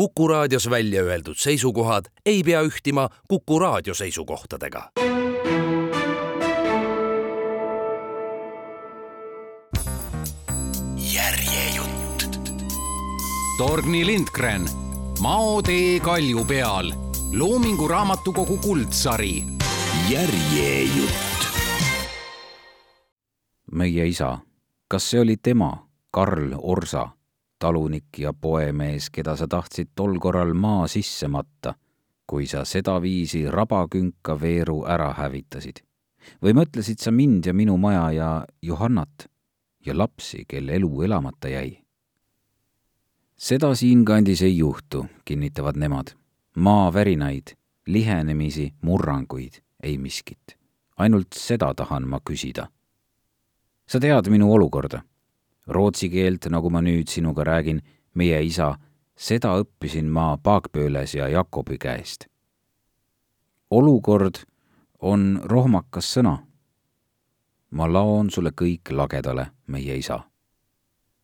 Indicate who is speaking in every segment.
Speaker 1: Kuku raadios välja öeldud seisukohad ei pea ühtima Kuku raadio seisukohtadega. järjejutt.
Speaker 2: Torgny Lindgren, Mao tee kalju peal, Loomingu Raamatukogu kuldsari.
Speaker 1: järjejutt.
Speaker 3: meie isa, kas see oli tema, Karl Orsa, talunik ja poemees, keda sa tahtsid tol korral maa sisse matta, kui sa sedaviisi rabakünka veeru ära hävitasid? või mõtlesid sa mind ja minu maja ja Johannat ja lapsi, kelle elu elamata jäi? seda siinkandis ei juhtu, kinnitavad nemad. maavärinaid, lihenemisi, murranguid, ei miskit. ainult seda tahan ma küsida. sa tead minu olukorda. Rootsi keelt, nagu ma nüüd sinuga räägin, meie isa, seda õppisin ma Paakpööles ja Jakobi käest. olukord on rohmakas sõna. ma laon sulle kõik lagedale, meie isa.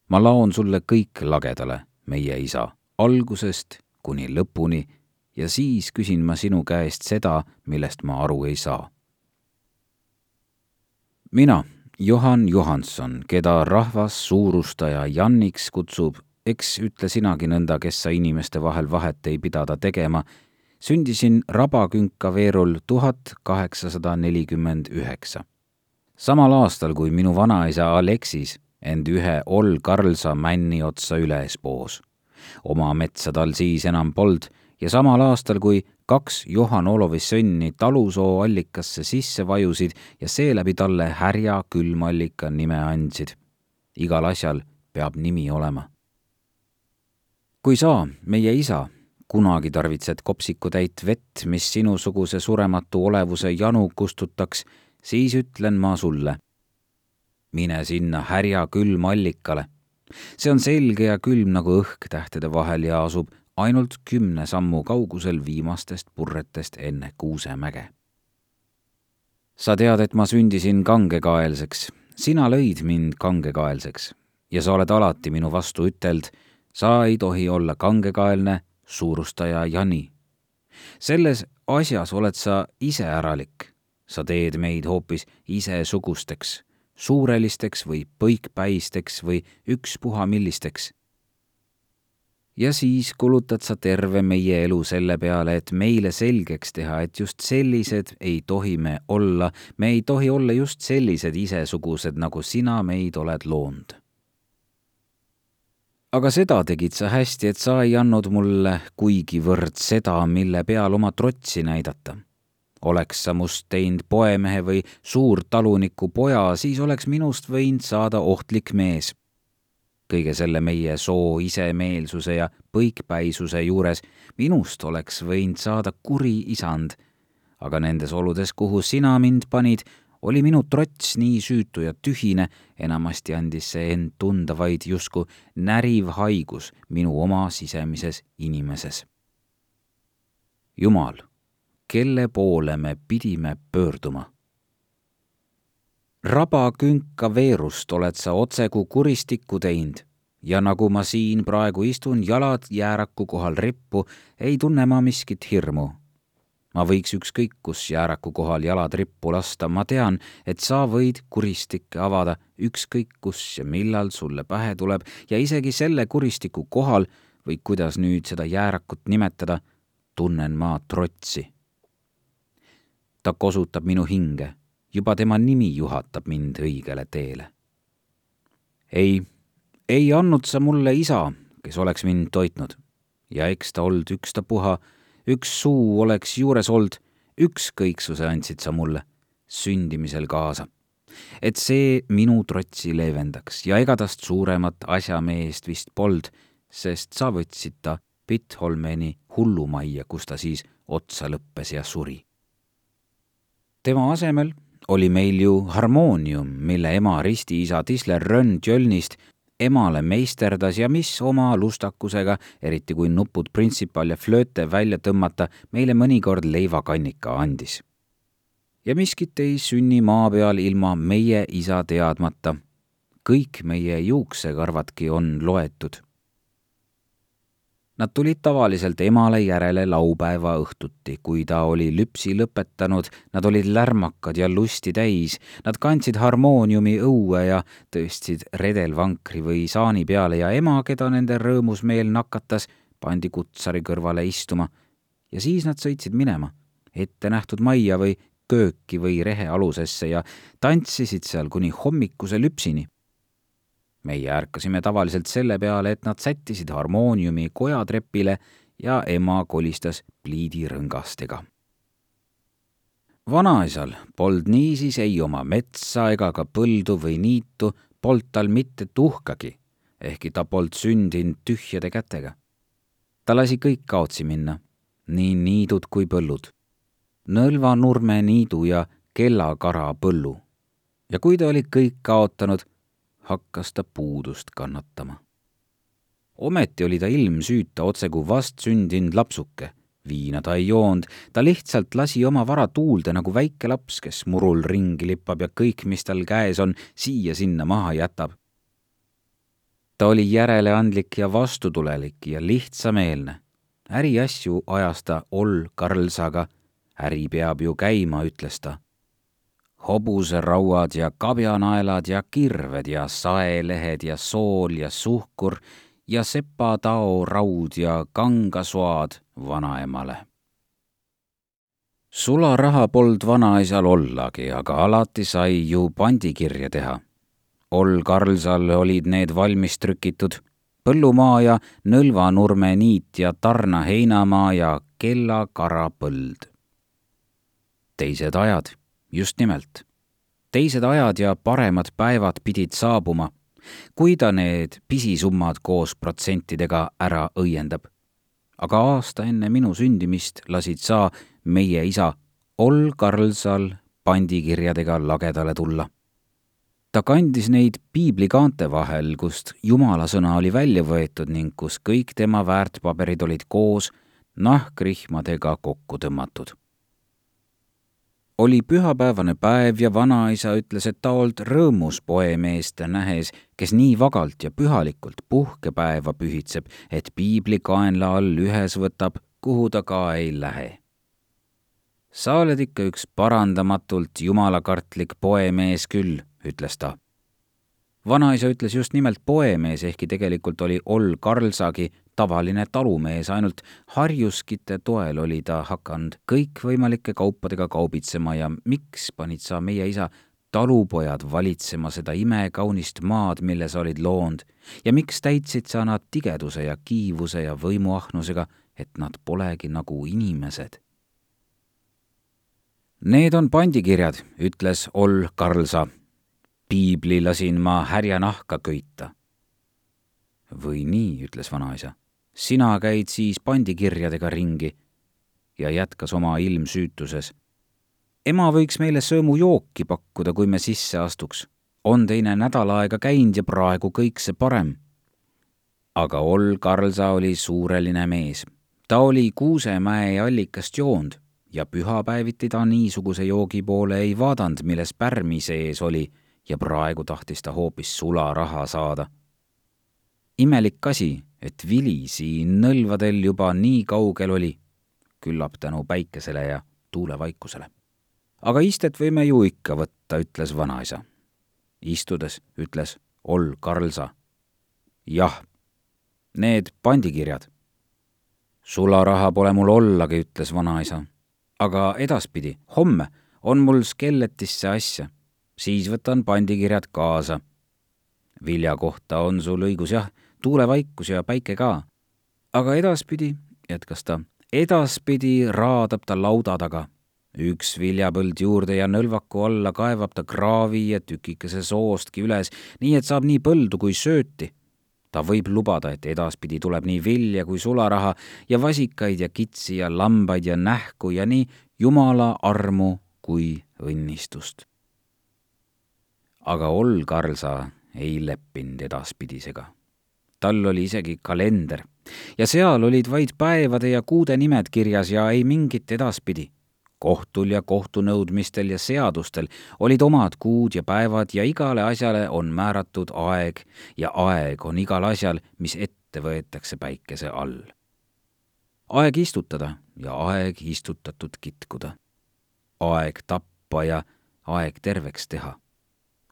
Speaker 3: ma laon sulle kõik lagedale, meie isa, algusest kuni lõpuni ja siis küsin ma sinu käest seda, millest ma aru ei saa. mina, Johan Johanson, keda rahvas suurustaja Janniks kutsub, eks ütle sinagi nõnda, kes sa inimeste vahel vahet ei pidada tegema sündisin Rabakünka veerul tuhat kaheksasada nelikümmend üheksa. samal aastal, kui minu vanaisa Aleksis end ühe Ol Karlsa männi otsa üles poos. oma metsa tal siis enam pold ja samal aastal, kui kaks Johan Olovi sönni talusoo allikasse sisse vajusid ja seeläbi talle härja külmallika nime andsid. igal asjal peab nimi olema. kui sa, meie isa, kunagi tarvitsed kopsikutäit vett, mis sinusuguse surematu olevuse janu kustutaks, siis ütlen ma sulle. mine sinna härja külmallikale. see on selge ja külm nagu õhk tähtede vahel ja asub ainult kümne sammu kaugusel viimastest purretest enne Kuusemäge. sa tead, et ma sündisin kangekaelseks, sina lõid mind kangekaelseks ja sa oled alati minu vastu üteld, sa ei tohi olla kangekaelne suurustaja Jani. selles asjas oled sa iseäralik. sa teed meid hoopis isesugusteks, suurelisteks või põikpäisteks või ükspuha millisteks. Ja siis kulutad sa terve meie elu selle peale, et meile selgeks teha, et just sellised ei tohi me olla, me ei tohi olla just sellised isesugused, nagu sina meid oled loonud aga seda tegid sa hästi, et sa ei andnud mulle kuigivõrd seda, mille peal oma trotsi näidata. oleks sa must teinud poemehe või suurtaluniku poja, siis oleks minust võinud saada ohtlik mees. Kõige selle meie soo isemeelsuse ja põikpäisuse juures minust oleks võinud saada kuri isand. aga nendes oludes, kuhu sina mind panid, oli minu trots nii süütu ja tühine, enamasti andis see end tunda vaid justkui näriv haigus minu oma sisemises inimeses. Jumal, kelle poole me pidime pöörduma? Rabakünka veerust oled sa otseku kuristikku teinud. Ja nagu ma siin praegu istun, jalad jääraku kohal rippu, ei tunne ma miskit hirmu. Ma võiks ükskõik kus jääraku kohal jalad rippu lasta, ma tean, et sa võid kuristikke avada ükskõik kus ja millal sulle pähe tuleb ja isegi selle kuristiku kohal või kuidas nüüd seda jäärakut nimetada, tunnen ma trotsi. ta kosutab minu hinge, juba tema nimi juhatab mind õigele teele. ei, ei andnud sa mulle isa, kes oleks mind toitnud ja eks ta olnud ükstapuha üks suu oleks juures olnud, ükskõiksuse andsid sa mulle sündimisel kaasa. et see minu trotsi leevendaks ja ega tast suuremat asjameest vist pold, sest sa võtsid ta Pittholmeni hullumajja, kus ta siis otsa lõppes ja suri. tema asemel oli meil ju harmoonium, mille ema ristiisa Tisler Rönn Tjölnist emale meisterdas ja mis oma lustakusega, eriti kui nupud printsipal ja flööte välja tõmmata, meile mõnikord leivakannika andis. ja miskit ei sünni maa peal ilma meie isa teadmata. kõik meie juuksekarvadki on loetud. Nad tulid tavaliselt emale järele laupäeva õhtuti, kui ta oli lüpsi lõpetanud, nad olid lärmakad ja lusti täis, nad kandsid harmooniumi õue ja tõstsid redelvankri või saani peale ja ema, keda nende rõõmus meel nakatas, pandi kutsari kõrvale istuma. Ja siis nad sõitsid minema, ette nähtud majja või kööki või rehealusesse ja tantsisid seal kuni hommikuse lüpsini meie ärkasime tavaliselt selle peale, et nad sättisid harmooniumi kojatrepile ja ema kolistas pliidirõngastega. vanaisal polnud niisiis ei oma metsa ega ka põldu või niitu, polnud tal mitte tuhkagi, ehkki ta polnud sündinud tühjade kätega. ta lasi kõik kaotsi minna, nii niidud kui põllud, Nõlva-Nurme niidu ja Kellakara põllu. ja kui ta oli kõik kaotanud hakkas ta puudust kannatama. ometi oli ta ilmsüüta otse kui vastsündinud lapsuke. viina ta ei joonud, ta lihtsalt lasi oma vara tuulde nagu väike laps, kes murul ringi lippab ja kõik, mis tal käes on, siia-sinna maha jätab. ta oli järeleandlik ja vastutulelik ja lihtsameelne. äriasju ajas ta Oll Karlsaga. äri peab ju käima, ütles ta hobuserauad ja kabjanaelad ja kirved ja saelehed ja sool ja suhkur ja sepatao raud ja kangasoad vanaemale. sularaha polnud vanaisal ollagi, aga alati sai ju pandikirja teha. Oll Karlsal olid need valmis trükitud, Põllumaa ja Nõlvanurme niit ja Tarna heinamaa ja Kella karapõld. teised ajad just nimelt. teised ajad ja paremad päevad pidid saabuma, kui ta need pisisummad koos protsentidega ära õiendab. aga aasta enne minu sündimist lasid sa, meie isa, Oll Karlsal pandikirjadega lagedale tulla. ta kandis neid piiblikaante vahel, kust jumala sõna oli välja võetud ning kus kõik tema väärtpaberid olid koos nahkrihmadega kokku tõmmatud oli pühapäevane päev ja vanaisa ütles, et ta olnud rõõmus poemeest nähes, kes nii vagalt ja pühalikult puhkepäeva pühitseb, et piibli kaenla all ühes võtab, kuhu ta ka ei lähe. sa oled ikka üks parandamatult jumalakartlik poemees küll, ütles ta. vanaisa ütles just nimelt poemees, ehkki tegelikult oli Oll Karlsagi tavaline talumees, ainult harjuskite toel oli ta hakanud kõikvõimalike kaupadega kaubitsema ja miks panid sa, meie isa, talupojad valitsema seda imekaunist maad, mille sa olid loonud ja miks täitsid sa nad tigeduse ja kiivuse ja võimuahnusega, et nad polegi nagu inimesed? Need on pandikirjad, ütles Oll Karlsa. piibli lasin ma härja nahka köita. või nii, ütles vanaisa sina käid siis pandikirjadega ringi ja jätkas oma ilmsüütuses. ema võiks meile sõõmujooki pakkuda, kui me sisse astuks. on teine nädal aega käinud ja praegu kõik see parem. aga Oll Karlsa oli suureline mees. ta oli Kuusemäe allikast joonud ja pühapäeviti ta niisuguse joogi poole ei vaadanud, milles pärmi sees oli ja praegu tahtis ta hoopis sularaha saada. imelik asi et vili siin nõlvadel juba nii kaugel oli, küllap tänu päikesele ja tuulevaikusele. aga istet võime ju ikka võtta, ütles vanaisa. istudes ütles Oll Karlsa. jah, need pandikirjad. sularaha pole mul ollagi, ütles vanaisa. aga edaspidi, homme on mul skeletisse asja, siis võtan pandikirjad kaasa. Vilja kohta on sul õigus jah tuulevaikus ja päike ka. aga edaspidi, jätkas ta, edaspidi raadab ta lauda taga. üks viljapõld juurde ja nõlvaku alla kaevab ta kraavi ja tükikese soostki üles, nii et saab nii põldu kui sööti. ta võib lubada, et edaspidi tuleb nii vilja kui sularaha ja vasikaid ja kitsi ja lambaid ja nähku ja nii jumala armu kui õnnistust. aga Oll Karlsa ei leppinud edaspidisega tal oli isegi kalender ja seal olid vaid päevade ja kuude nimed kirjas ja ei mingit edaspidi. kohtul ja kohtunõudmistel ja seadustel olid omad kuud ja päevad ja igale asjale on määratud aeg ja aeg on igal asjal, mis ette võetakse päikese all. aeg istutada ja aeg istutatud kitkuda. aeg tappa ja aeg terveks teha.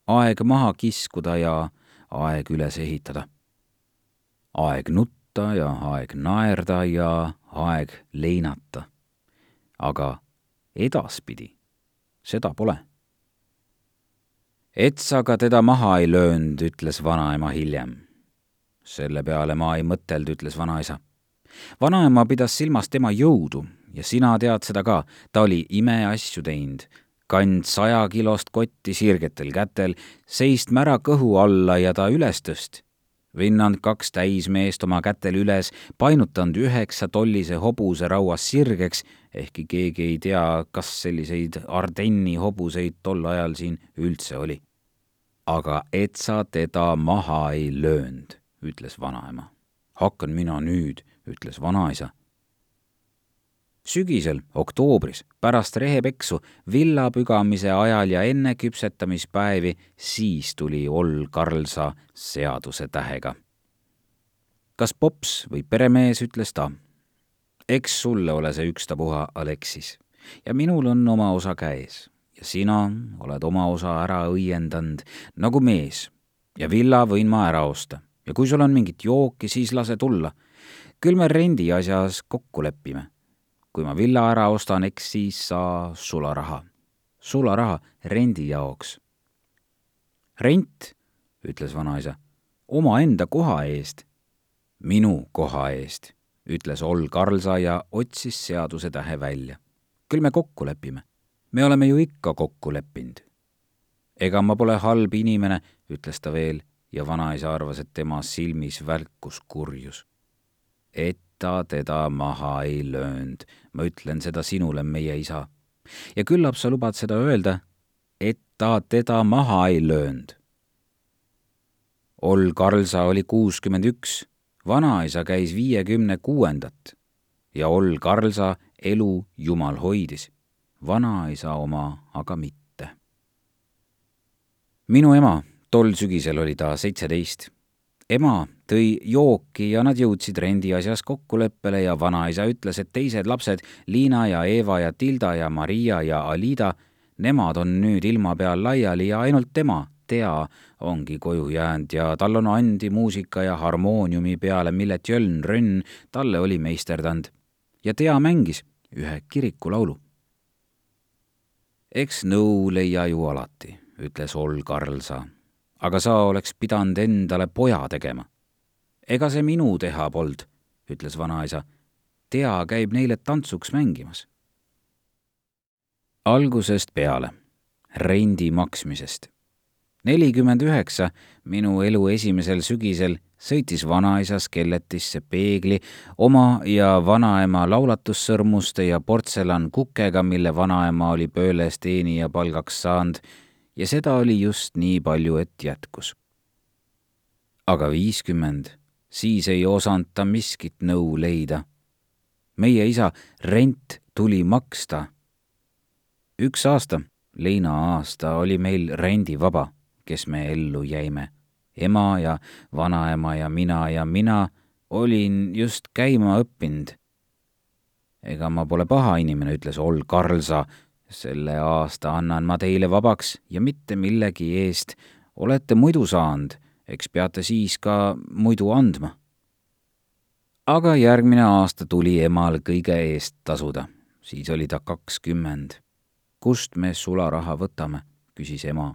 Speaker 3: Aeg maha kiskuda ja aeg üles ehitada. aeg nutta ja aeg naerda ja aeg leinata. aga edaspidi seda pole. et sa ka teda maha ei löönud, ütles vanaema hiljem. selle peale ma ei mõtelnud, ütles vanaisa. vanaema pidas silmas tema jõudu ja sina tead seda ka, ta oli imeasju teinud kand sajakilost kotti sirgetel kätel, seist mära kõhu alla ja ta üles tõst vinnanud kaks täismeest oma kätel üles, painutanud üheksa tollise hobuse rauas sirgeks, ehkki keegi ei tea, kas selliseid Ardenni hobuseid tol ajal siin üldse oli. aga et sa teda maha ei löönud, ütles vanaema. hakkan mina nüüd, ütles vanaisa sügisel, oktoobris, pärast rehepeksu, villapügamise ajal ja enne küpsetamispäevi, siis tuli Oll Karlsa seaduse tähega. kas pops või peremees, ütles ta. eks sulle ole see ükstapuha, Aleksis, ja minul on oma osa käes ja sina oled oma osa ära õiendanud nagu mees ja villa võin ma ära osta ja kui sul on mingit jooki, siis lase tulla. küll me rendi asjas kokku lepime kui ma villa ära ostan, eks siis saa sularaha. sularaha rendi jaoks. rent, ütles vanaisa, omaenda koha eest. minu koha eest, ütles Oll Karlsa ja otsis seadusetähe välja. küll me kokku lepime. me oleme ju ikka kokku leppinud. ega ma pole halb inimene, ütles ta veel ja vanaisa arvas, et tema silmis välkus kurjus. et ta teda maha ei löönud. ma ütlen seda sinule, meie isa. ja küllap sa lubad seda öelda, et ta teda maha ei löönud. Oll Karlsa oli kuuskümmend üks, vanaisa käis viiekümne kuuendat ja Oll Karlsa elu Jumal hoidis, vanaisa oma aga mitte. minu ema, tol sügisel oli ta seitseteist ema tõi jooki ja nad jõudsid rendiasjas kokkuleppele ja vanaisa ütles, et teised lapsed, Liina ja Eeva ja Tilda ja Maria ja Alida, nemad on nüüd ilma peal laiali ja ainult tema, Tea, ongi koju jäänud ja tal on andi muusika ja harmooniumi peale, mille Tjöln Rönn talle oli meisterdanud. ja Tea mängis ühe kirikulaulu. eks nõu leia ju alati, ütles Oll Karlsa aga sa oleks pidanud endale poja tegema. ega see minu teha polnud, ütles vanaisa. tea käib neile tantsuks mängimas. algusest peale, rendi maksmisest. nelikümmend üheksa, minu elu esimesel sügisel, sõitis vanaisa skeletisse peegli oma ja vanaema laulatussõrmuste ja portsellankukega, mille vanaema oli pööles teenija palgaks saanud ja seda oli just nii palju, et jätkus. aga viiskümmend, siis ei osanud ta miskit nõu leida. meie isa rent tuli maksta. üks aasta, leina aasta, oli meil rendivaba, kes me ellu jäime. ema ja vanaema ja mina ja mina olin just käima õppinud. ega ma pole paha inimene, ütles Oll Karlsa selle aasta annan ma teile vabaks ja mitte millegi eest olete muidu saanud, eks peate siis ka muidu andma. aga järgmine aasta tuli emal kõige eest tasuda, siis oli ta kakskümmend. kust me sularaha võtame, küsis ema.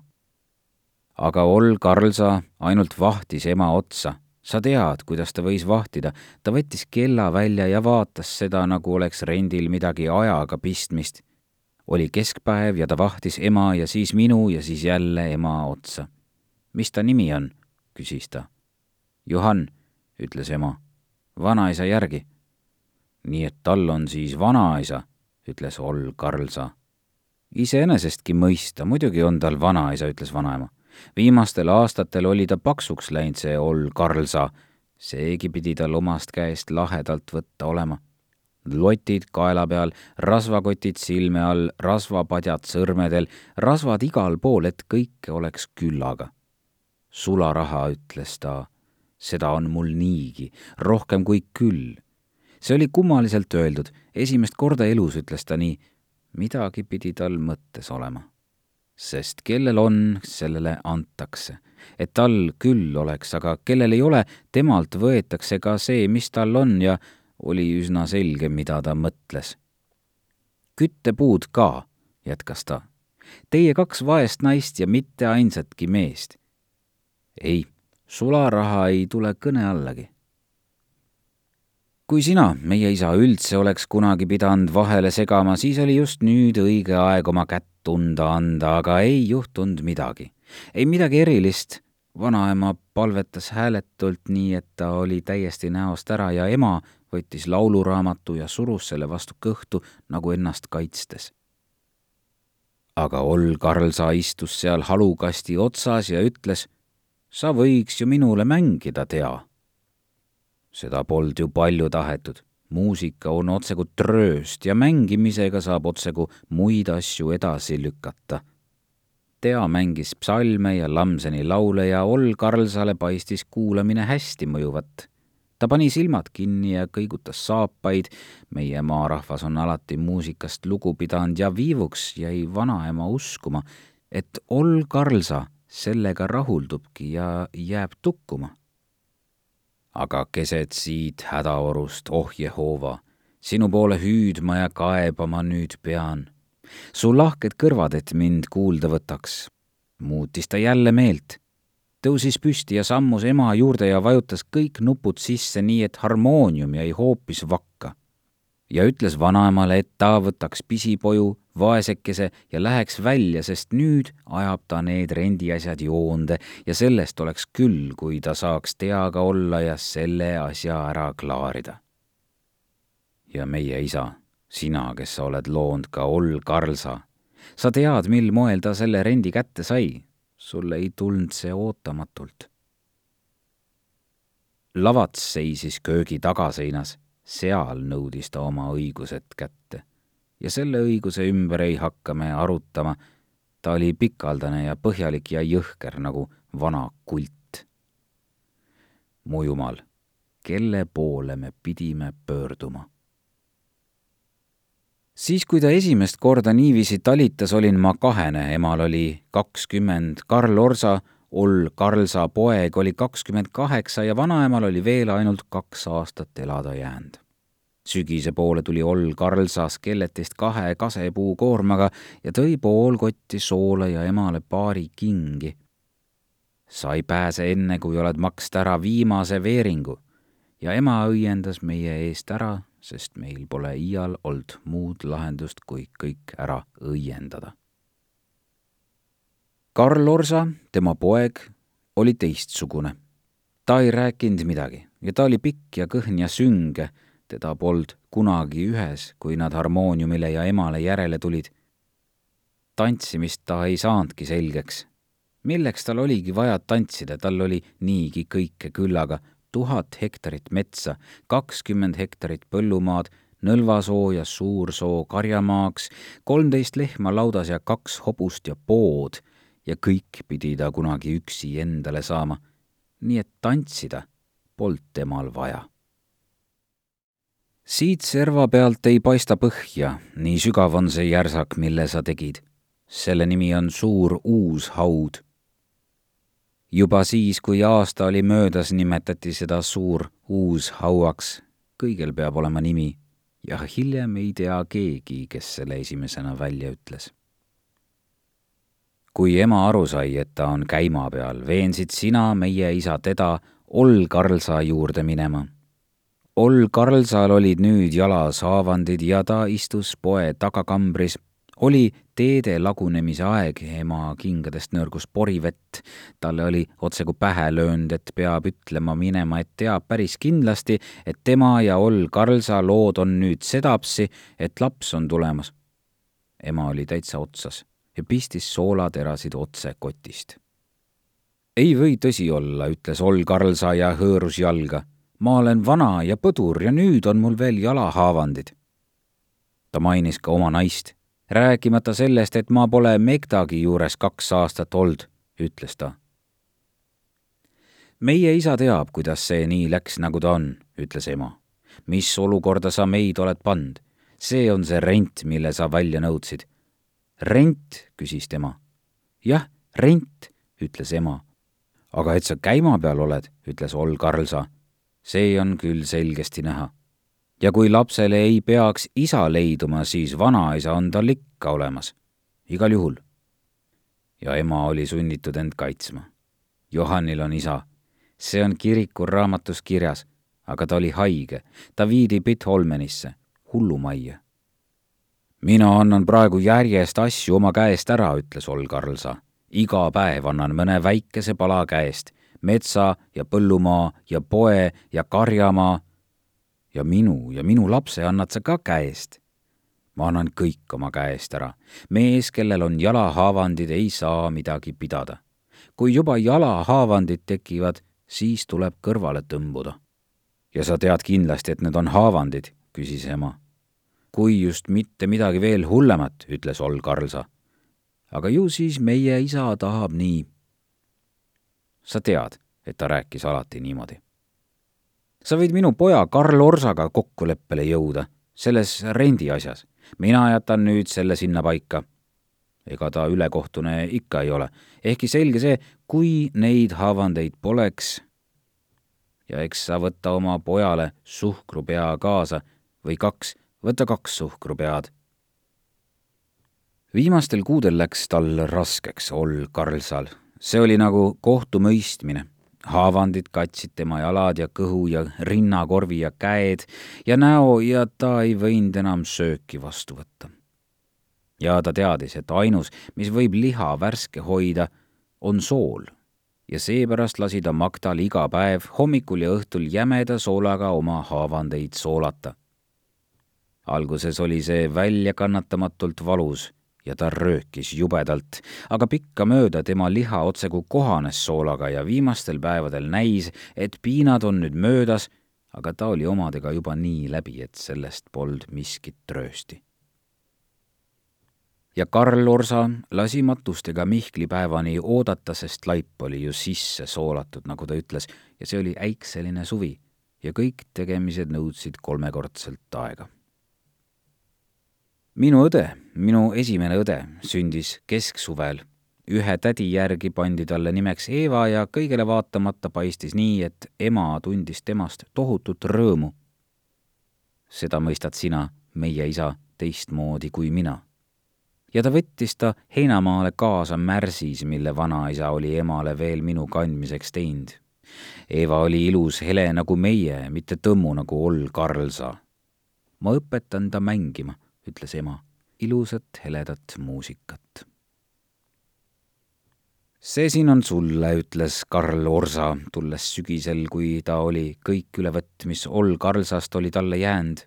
Speaker 3: aga Oll Karlsa ainult vahtis ema otsa sa tead, kuidas ta võis vahtida, ta võttis kella välja ja vaatas seda, nagu oleks rendil midagi ajaga pistmist oli keskpäev ja ta vahtis ema ja siis minu ja siis jälle ema otsa. mis ta nimi on? küsis ta. Johann, ütles ema, vanaisa järgi. nii et tal on siis vanaisa, ütles Oll Karlsa. iseenesestki mõista, muidugi on tal vanaisa, ütles vanaema. viimastel aastatel oli ta paksuks läinud, see Oll Karlsa. seegi pidi tal omast käest lahedalt võtta olema lotid kaela peal, rasvakotid silme all, rasvapadjad sõrmedel, rasvad igal pool, et kõike oleks küllaga. sularaha, ütles ta, seda on mul niigi, rohkem kui küll. see oli kummaliselt öeldud, esimest korda elus ütles ta nii. midagi pidi tal mõttes olema. sest kellel on, sellele antakse. et tal küll oleks, aga kellel ei ole, temalt võetakse ka see, mis tal on ja oli üsna selge, mida ta mõtles. küttepuud ka, jätkas ta. Teie kaks vaest naist ja mitte ainsatki meest. ei, sularaha ei tule kõne allagi kui sina, meie isa, üldse oleks kunagi pidanud vahele segama, siis oli just nüüd õige aeg oma kätt tunda anda, aga ei juhtunud midagi. ei midagi erilist. vanaema palvetas hääletult nii, et ta oli täiesti näost ära ja ema võttis lauluraamatu ja surus selle vastu kõhtu nagu ennast kaitstes. aga Oll Karlsa istus seal halukasti otsas ja ütles, sa võiks ju minule mängida, tea seda polnud ju palju tahetud. muusika on otsekui trööst ja mängimisega saab otsekui muid asju edasi lükata. Tea mängis psalme ja Lamseni laule ja Oll Karlsale paistis kuulamine hästi mõjuvat. Ta pani silmad kinni ja kõigutas saapaid, meie maarahvas on alati muusikast lugu pidanud ja viivuks jäi vanaema uskuma, et Oll Karlsa sellega rahuldubki ja jääb tukkuma aga keset siit hädaorust, oh Jehova, sinu poole hüüdma ja kaebama nüüd pean. su lahked kõrvad, et mind kuulda võtaks. muutis ta jälle meelt. Tõusis püsti ja sammus ema juurde ja vajutas kõik nupud sisse, nii et harmoonium jäi hoopis vakka. ja ütles vanaemale, et ta võtaks pisipoju vaesekese ja läheks välja, sest nüüd ajab ta need rendiasjad joonde ja sellest oleks küll, kui ta saaks teaga olla ja selle asja ära klaarida. ja meie isa, sina, kes sa oled loonud ka Oll Karlsa, sa tead, mil moel ta selle rendi kätte sai. Sulle ei tulnud see ootamatult. lavats seisis köögi tagaseinas, seal nõudis ta oma õigused kätte ja selle õiguse ümber ei hakka me arutama. ta oli pikaldane ja põhjalik ja jõhker nagu vana kult. mu jumal, kelle poole me pidime pöörduma? Siis, kui ta esimest korda niiviisi talitas, olin ma kahene, emal oli kakskümmend, Karl Orsa, Oll Karlsa poeg oli kakskümmend kaheksa ja vanaemal oli veel ainult kaks aastat elada jäänud. Sügise poole tuli Oll Karlsas kelletist kahe kasepuu koormaga ja tõi pool kotti soola ja emale paari kingi. sa ei pääse enne, kui oled maksnud ära viimase veeringu. Ja ema õiendas meie eest ära, sest meil pole iial olnud muud lahendust, kui kõik ära õiendada. Karl Orsa, tema poeg, oli teistsugune. ta ei rääkinud midagi ja ta oli pikk ja kõhn ja sünge teda polnud kunagi ühes, kui nad harmooniumile ja emale järele tulid. tantsimist ta ei saanudki selgeks. milleks tal oligi vaja tantsida, tal oli niigi kõike küllaga, tuhat hektarit metsa, kakskümmend hektarit põllumaad, Nõlvasoo ja Suursoo karjamaaks, kolmteist lehma laudas ja kaks hobust ja pood ja kõik pidi ta kunagi üksi endale saama. nii et tantsida polnud temal vaja siit serva pealt ei paista põhja, nii sügav on see järsak, mille sa tegid. selle nimi on suur uus haud. Juba siis, kui aasta oli möödas, nimetati seda suur uus hauaks. kõigil peab olema nimi ja hiljem ei tea keegi, kes selle esimesena välja ütles. kui ema aru sai, et ta on käima peal, veensid sina, meie isa, teda Oll Karlsa juurde minema Oll Karlsal olid nüüd jalas haavandid ja ta istus poe tagakambris. Oli teede lagunemise aeg, ema kingadest nõrgus porivett. talle oli otsekui pähe löönud, et peab ütlema minema, et teab päris kindlasti, et tema ja Oll Karlsa lood on nüüd sedapsi, et laps on tulemas. ema oli täitsa otsas ja pistis soolaterasid otse kotist. ei või tõsi olla, ütles Oll Karlsa ja hõõrus jalga ma olen vana ja põdur ja nüüd on mul veel jalahaavandid. ta mainis ka oma naist, rääkimata sellest, et ma pole Megdagi juures kaks aastat olnud, ütles ta. meie isa teab, kuidas see nii läks, nagu ta on, ütles ema. mis olukorda sa meid oled pannud. see on see rent, mille sa välja nõudsid. rent, küsis tema. jah, rent, ütles ema. aga et sa käima peal oled, ütles Oll Karlsa. see on küll selgesti näha. Ja kui lapsele ei peaks isa leiduma, siis vanaisa on tal ikka olemas. igal juhul. ja ema oli sunnitud end kaitsma. Johannil on isa see on kiriku raamatus kirjas, aga ta oli haige. ta viidi Pitholmenisse, hullumajja. mina annan praegu järjest asju oma käest ära, ütles Olgarlsa. iga päev annan mõne väikese pala käest, metsa ja põllumaa ja poe ja karjamaa. Ja minu ja minu lapse annad sa ka käest ma annan kõik oma käest ära. mees, kellel on jalahaavandid, ei saa midagi pidada. kui juba jalahaavandid tekivad, siis tuleb kõrvale tõmbuda. ja sa tead kindlasti, et need on haavandid, küsis ema. kui just mitte midagi veel hullemat, ütles Oll Karlsa. aga ju siis meie isa tahab nii. sa tead, et ta rääkis alati niimoodi. Sa võid minu poja Karl Orsaga kokkuleppele jõuda selles rendi asjas. mina jätan nüüd selle sinna paika ega ta ülekohtune ikka ei ole. ehkki selge see, kui neid haavandeid poleks, ja eks sa võta oma pojale suhkrupea kaasa või kaks, võta kaks suhkrupead. viimastel kuudel läks tal raskeks Oll Karlsal. see oli nagu kohtumõistmine. Haavandid katsid tema jalad ja kõhu ja rinnakorvi ja käed ja näo ja ta ei võinud enam sööki vastu võtta ja ta teadis, et ainus, mis võib liha värske hoida, on sool. ja seepärast lasi ta Magdal iga päev hommikul ja õhtul jämeda soolaga oma haavandeid soolata. alguses oli see väljakannatamatult valus ja ta röökis jubedalt, aga pikkamööda tema liha otsekui kohanes soolaga ja viimastel päevadel näis, et piinad on nüüd möödas, aga ta oli omadega juba nii läbi, et sellest polnud miskit tröösti ja Karl Orsa lasi matustega Mihkli päevani oodata, sest laip oli ju sisse soolatud, nagu ta ütles, ja see oli äikseline suvi ja kõik tegemised nõudsid kolmekordselt aega. Minu õde, minu esimene õde, sündis kesksuvel. ühe tädi järgi pandi talle nimeks Eeva ja kõigele vaatamata paistis nii, et ema tundis temast tohutut rõõmu. seda mõistad sina, meie isa, teistmoodi kui mina ja ta võttis ta heinamaale kaasa märsis, mille vanaisa oli emale veel minu kandmiseks teinud. Eva oli ilus hele nagu meie, mitte tõmmu nagu Oll Karlsa. ma õpetan ta mängima, ütles ema, ilusat heledat muusikat. see siin on sulle, ütles Karl Orsa, tulles sügisel, kui ta oli kõik ülevõtt, mis Oll Karlsast oli talle jäänud.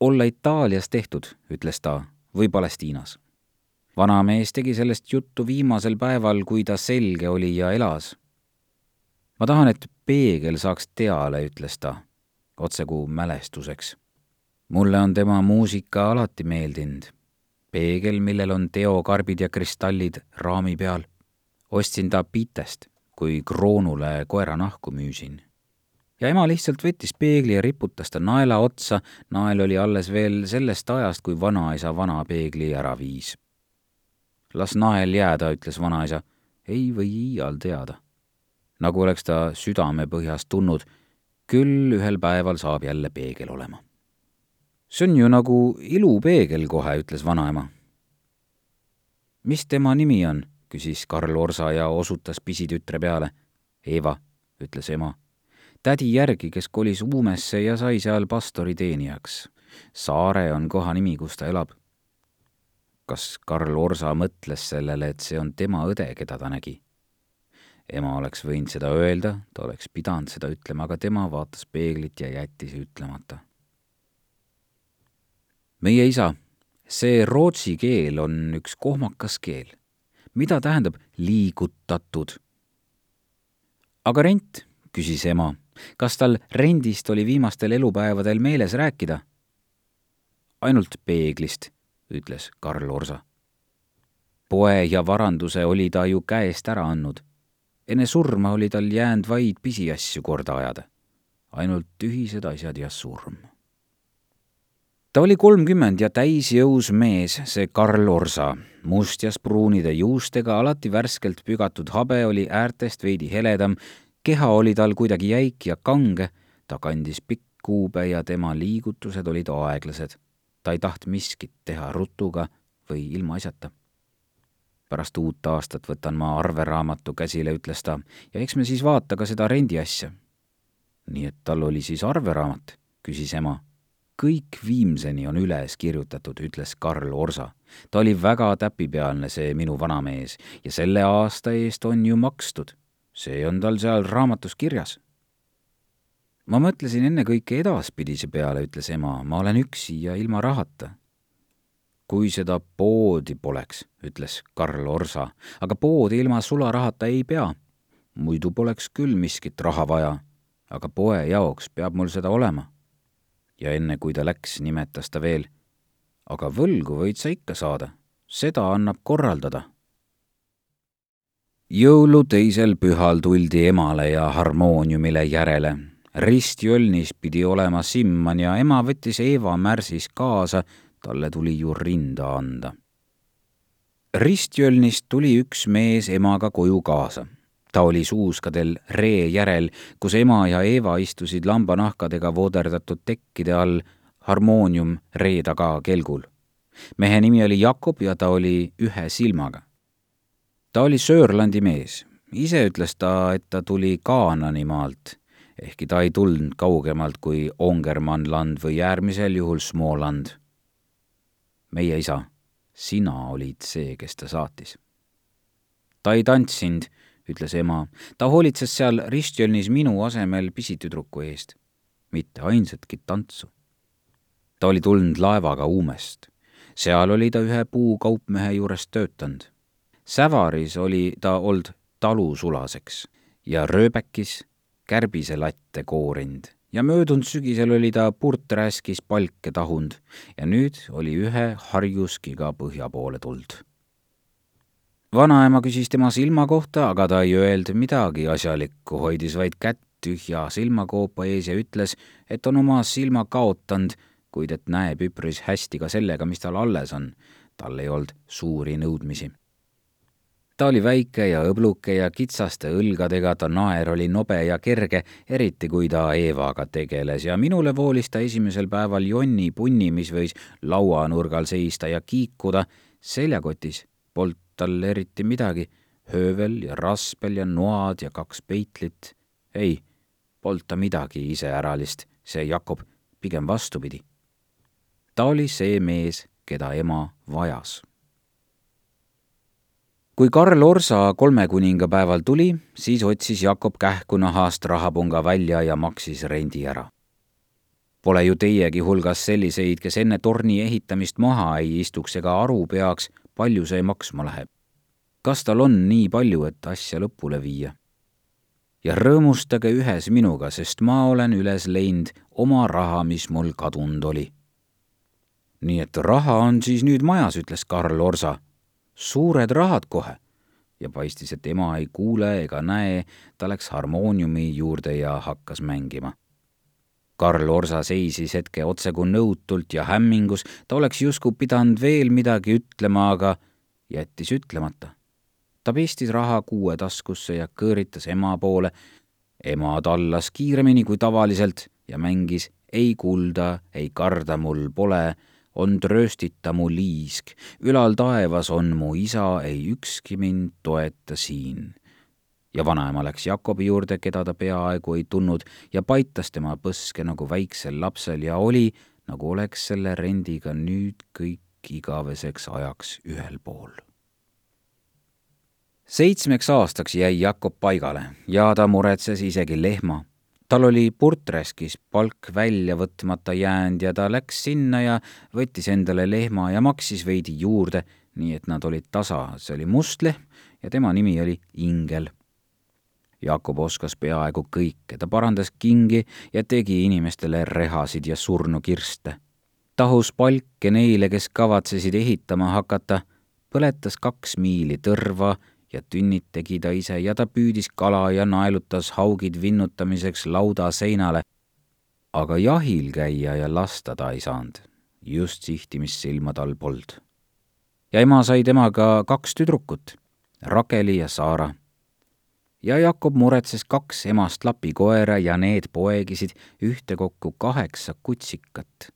Speaker 3: olla Itaalias tehtud, ütles ta või Palestiinas. vanamees tegi sellest juttu viimasel päeval, kui ta selge oli ja elas. ma tahan, et peegel saaks teale, ütles ta, otsekui mälestuseks. Mulle on tema muusika alati meeldinud. peegel, millel on teokarbid ja kristallid raami peal. ostsin ta Pitest, kui Kroonule koeranahku müüsin ja ema lihtsalt võttis peegli ja riputas ta naela otsa, nael oli alles veel sellest ajast, kui vanaisa vana peegli ära viis. las nael jääda, ütles vanaisa, ei või iial teada. nagu oleks ta südamepõhjast tulnud, küll ühel päeval saab jälle peegel olema. See on ju nagu ilupeegel kohe, ütles vanaema. mis tema nimi on? küsis Karl Orsa ja osutas pisitütre peale. Eeva, ütles ema tädi järgi, kes kolis Uumesse ja sai seal pastori teenijaks. Saare on kohanimi, kus ta elab. kas Karl Orsa mõtles sellele, et see on tema õde, keda ta nägi? ema oleks võinud seda öelda, ta oleks pidanud seda ütlema, aga tema vaatas peeglit ja jättis ütlemata. Meie isa, see rootsi keel on üks kohmakas keel. mida tähendab liigutatud? aga rent, küsis ema kas tal rendist oli viimastel elupäevadel meeles rääkida? ainult peeglist, ütles Karl Orsa. poe ja varanduse oli ta ju käest ära andnud. enne surma oli tal jäänud vaid pisiasju korda ajada. ainult tühised asjad ja surm. Ta oli kolmkümmend ja täisjõus mees, see Karl Orsa, mustjas-pruunide juustega, alati värskelt pügatud habe oli äärtest veidi heledam, keha oli tal kuidagi jäik ja kange, ta kandis pikkkuube ja tema liigutused olid aeglased. ta ei taht miskit teha rutuga või ilmaasjata pärast uut aastat võtan ma arveraamatu käsile, ütles ta, ja eks me siis vaata ka seda rendiasja. nii et tal oli siis arveraamat, küsis ema. Kõik viimseni on üles kirjutatud, ütles Karl Orsa. ta oli väga täpipealne, see minu vanamees, ja selle aasta eest on ju makstud. see on tal seal raamatus kirjas ma mõtlesin ennekõike edaspidise peale, ütles ema, ma olen üksi ja ilma rahata kui seda poodi poleks, ütles Karl Orsa, aga poodi ilma sularahata ei pea. muidu poleks küll miskit raha vaja, aga poe jaoks peab mul seda olema. Ja enne kui ta läks, nimetas ta veel, aga võlgu võid sa ikka saada, seda annab korraldada. jõulu teisel pühal tuldi emale ja harmooniumile järele. ristjölnis pidi olema Simman ja ema võttis Eeva Märsis kaasa talle tuli ju rinda anda. ristjölnist tuli üks mees emaga koju kaasa. Ta oli suuskadel ree järel, kus ema ja Eeva istusid lambanahkadega vooderdatud tekkide all, harmoonium ree taga kelgul. mehe nimi oli Jakob ja ta oli ühe silmaga. ta oli Sörlandi mees, ise ütles ta, et ta tuli Kaanani maalt ehkki ta ei tulnud kaugemalt kui Ongermanland või äärmisel juhul Smoland meie isa, sina olid see, kes ta saatis. ta ei tantsinud, ütles ema, ta hoolitses seal ristjölnis minu asemel pisitüdruku eest, mitte ainsatki tantsu. ta oli tulnud laevaga Uumest, seal oli ta ühe puukaupmehe juures töötanud. Sävaris oli ta olnud talusulaseks ja rööbekis kärbiselatte koorinud ja möödunud sügisel oli ta purträskis palke tahunud ja nüüd oli ühe harjuskiga põhja poole tuld. Vanaema küsis tema silma kohta, aga ta ei öelnud midagi asjalikku, hoidis vaid kätt tühja silmakoopa ees ja ütles, et on oma silma kaotanud, kuid et näeb üpris hästi ka sellega, mis tal alles on. tal ei olnud suuri nõudmisi ta oli väike ja õbluke ja kitsaste õlgadega, ta naer oli nobe ja kerge, eriti kui ta Eevaga tegeles ja minule voolis ta esimesel päeval jonni punni, mis võis lauanurgal seista ja kiikuda, seljakotis polnud tal eriti midagi, höövel ja raspel ja noad ja kaks peitlit. ei, polnud ta midagi iseäralist, see Jakob, pigem vastupidi. ta oli see mees, keda ema vajas kui Karl Orsa kolmekuningapäeval tuli, siis otsis Jakob kähku nahast rahapunga välja ja maksis rendi ära. Pole ju teiegi hulgas selliseid, kes enne torni ehitamist maha ei istuks ega aru peaks, palju see maksma läheb. kas tal on nii palju, et asja lõpule viia? ja rõõmustage ühes minuga, sest ma olen üles leidnud oma raha, mis mul kadunud oli. nii et raha on siis nüüd majas, ütles Karl Orsa suured rahad kohe. ja paistis, et ema ei kuule ega näe, ta läks harmooniumi juurde ja hakkas mängima. Karl Orsa seisis hetke otsekui nõutult ja hämmingus, ta oleks justkui pidanud veel midagi ütlema, aga jättis ütlemata. ta pestis raha kuue taskusse ja kõõritas ema poole. ema tallas kiiremini kui tavaliselt ja mängis ei kulda, ei karda mul pole on trööstita mu liisk, ülal taevas on mu isa, ei ükski mind toeta siin. Ja vanaema läks Jakobi juurde, keda ta peaaegu ei tundnud, ja paitas tema põske nagu väiksel lapsel ja oli, nagu oleks selle rendiga nüüd kõik igaveseks ajaks ühel pool. seitsmeks aastaks jäi Jakob paigale ja ta muretses isegi lehma tal oli purträskis palk välja võtmata jäänud ja ta läks sinna ja võttis endale lehma ja maksis veidi juurde, nii et nad olid tasa, see oli must lehm ja tema nimi oli Ingel. Jakob oskas peaaegu kõike, ta parandas kingi ja tegi inimestele rehasid ja surnukirste. tahus palke neile, kes kavatsesid ehitama hakata, põletas kaks miili tõrva ja tünnid tegi ta ise ja ta püüdis kala ja naelutas haugid vinnutamiseks lauda seinale. aga jahil käia ja lasta ta ei saanud. just sihtimissilma tal polnud. ja ema sai temaga kaks tüdrukut, Rakeli ja Saara. Ja Jakob muretses kaks emast lapikoera ja need poegisid ühtekokku kaheksa kutsikat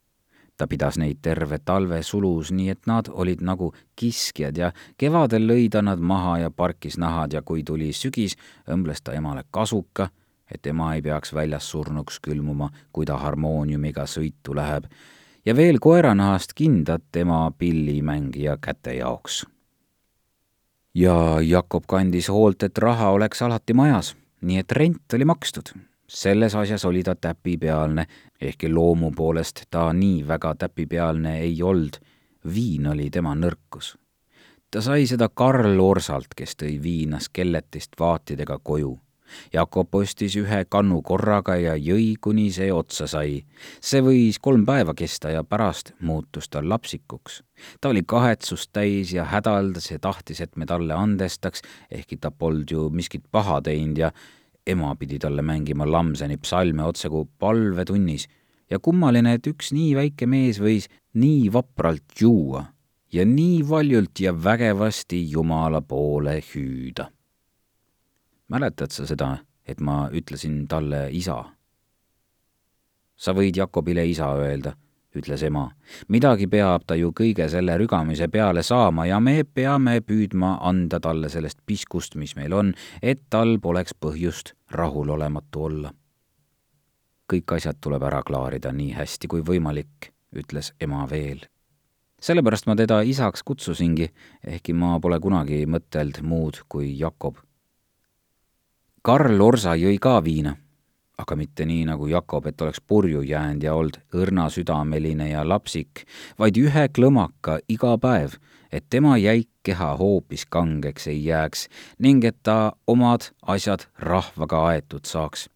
Speaker 3: ta pidas neid terve talve sulus, nii et nad olid nagu kiskjad ja kevadel lõi ta nad maha ja parkis nahad ja kui tuli sügis, õmbles ta emale kasuka, et ema ei peaks väljas surnuks külmuma, kui ta harmooniumiga sõitu läheb, ja veel koeranahast kindad tema pillimängija käte jaoks. Ja Jakob kandis hoolt, et raha oleks alati majas, nii et rent oli makstud selles asjas oli ta täpipealne, ehkki loomu poolest ta nii väga täpipealne ei olnud, viin oli tema nõrkus. ta sai seda Karl Orsalt, kes tõi viina skelletist vaatidega koju. Jakob ostis ühe kannu korraga ja jõi, kuni see otsa sai. see võis kolm päeva kesta ja pärast muutus ta lapsikuks. ta oli kahetsust täis ja hädaldas ja tahtis, et me talle andestaks, ehkki ta polnud ju miskit paha teinud ja ema pidi talle mängima Lamseni psalme otsekui palvetunnis ja kummaline, et üks nii väike mees võis nii vapralt juua ja nii valjult ja vägevasti Jumala poole hüüda. Mäletad sa seda, et ma ütlesin talle isa? sa võid Jakobile isa öelda ütles ema. midagi peab ta ju kõige selle rügamise peale saama ja me peame püüdma anda talle sellest piskust, mis meil on, et tal poleks põhjust rahulolematu olla. kõik asjad tuleb ära klaarida nii hästi kui võimalik, ütles ema veel. sellepärast ma teda isaks kutsusingi, ehkki ma pole kunagi mõtelnud muud kui Jakob. Karl Orsa jõi ka viina aga mitte nii nagu Jakob, et oleks purju jäänud ja olnud õrnasüdameline ja lapsik, vaid ühe klõmaka iga päev, et tema jäik keha hoopis kangeks ei jääks ning et ta omad asjad rahvaga aetud saaks.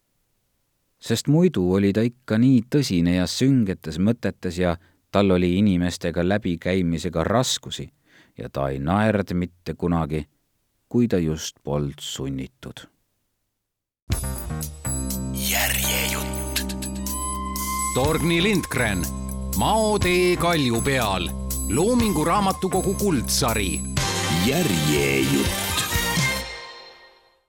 Speaker 3: sest muidu oli ta ikka nii tõsine ja süngetes mõtetes ja tal oli inimestega läbikäimisega raskusi ja ta ei naerd mitte kunagi, kui ta just polnud sunnitud
Speaker 2: Torgny Lindgren, Mao tee kalju peal, Loomingu Raamatukogu kuldsari.
Speaker 1: järjejutt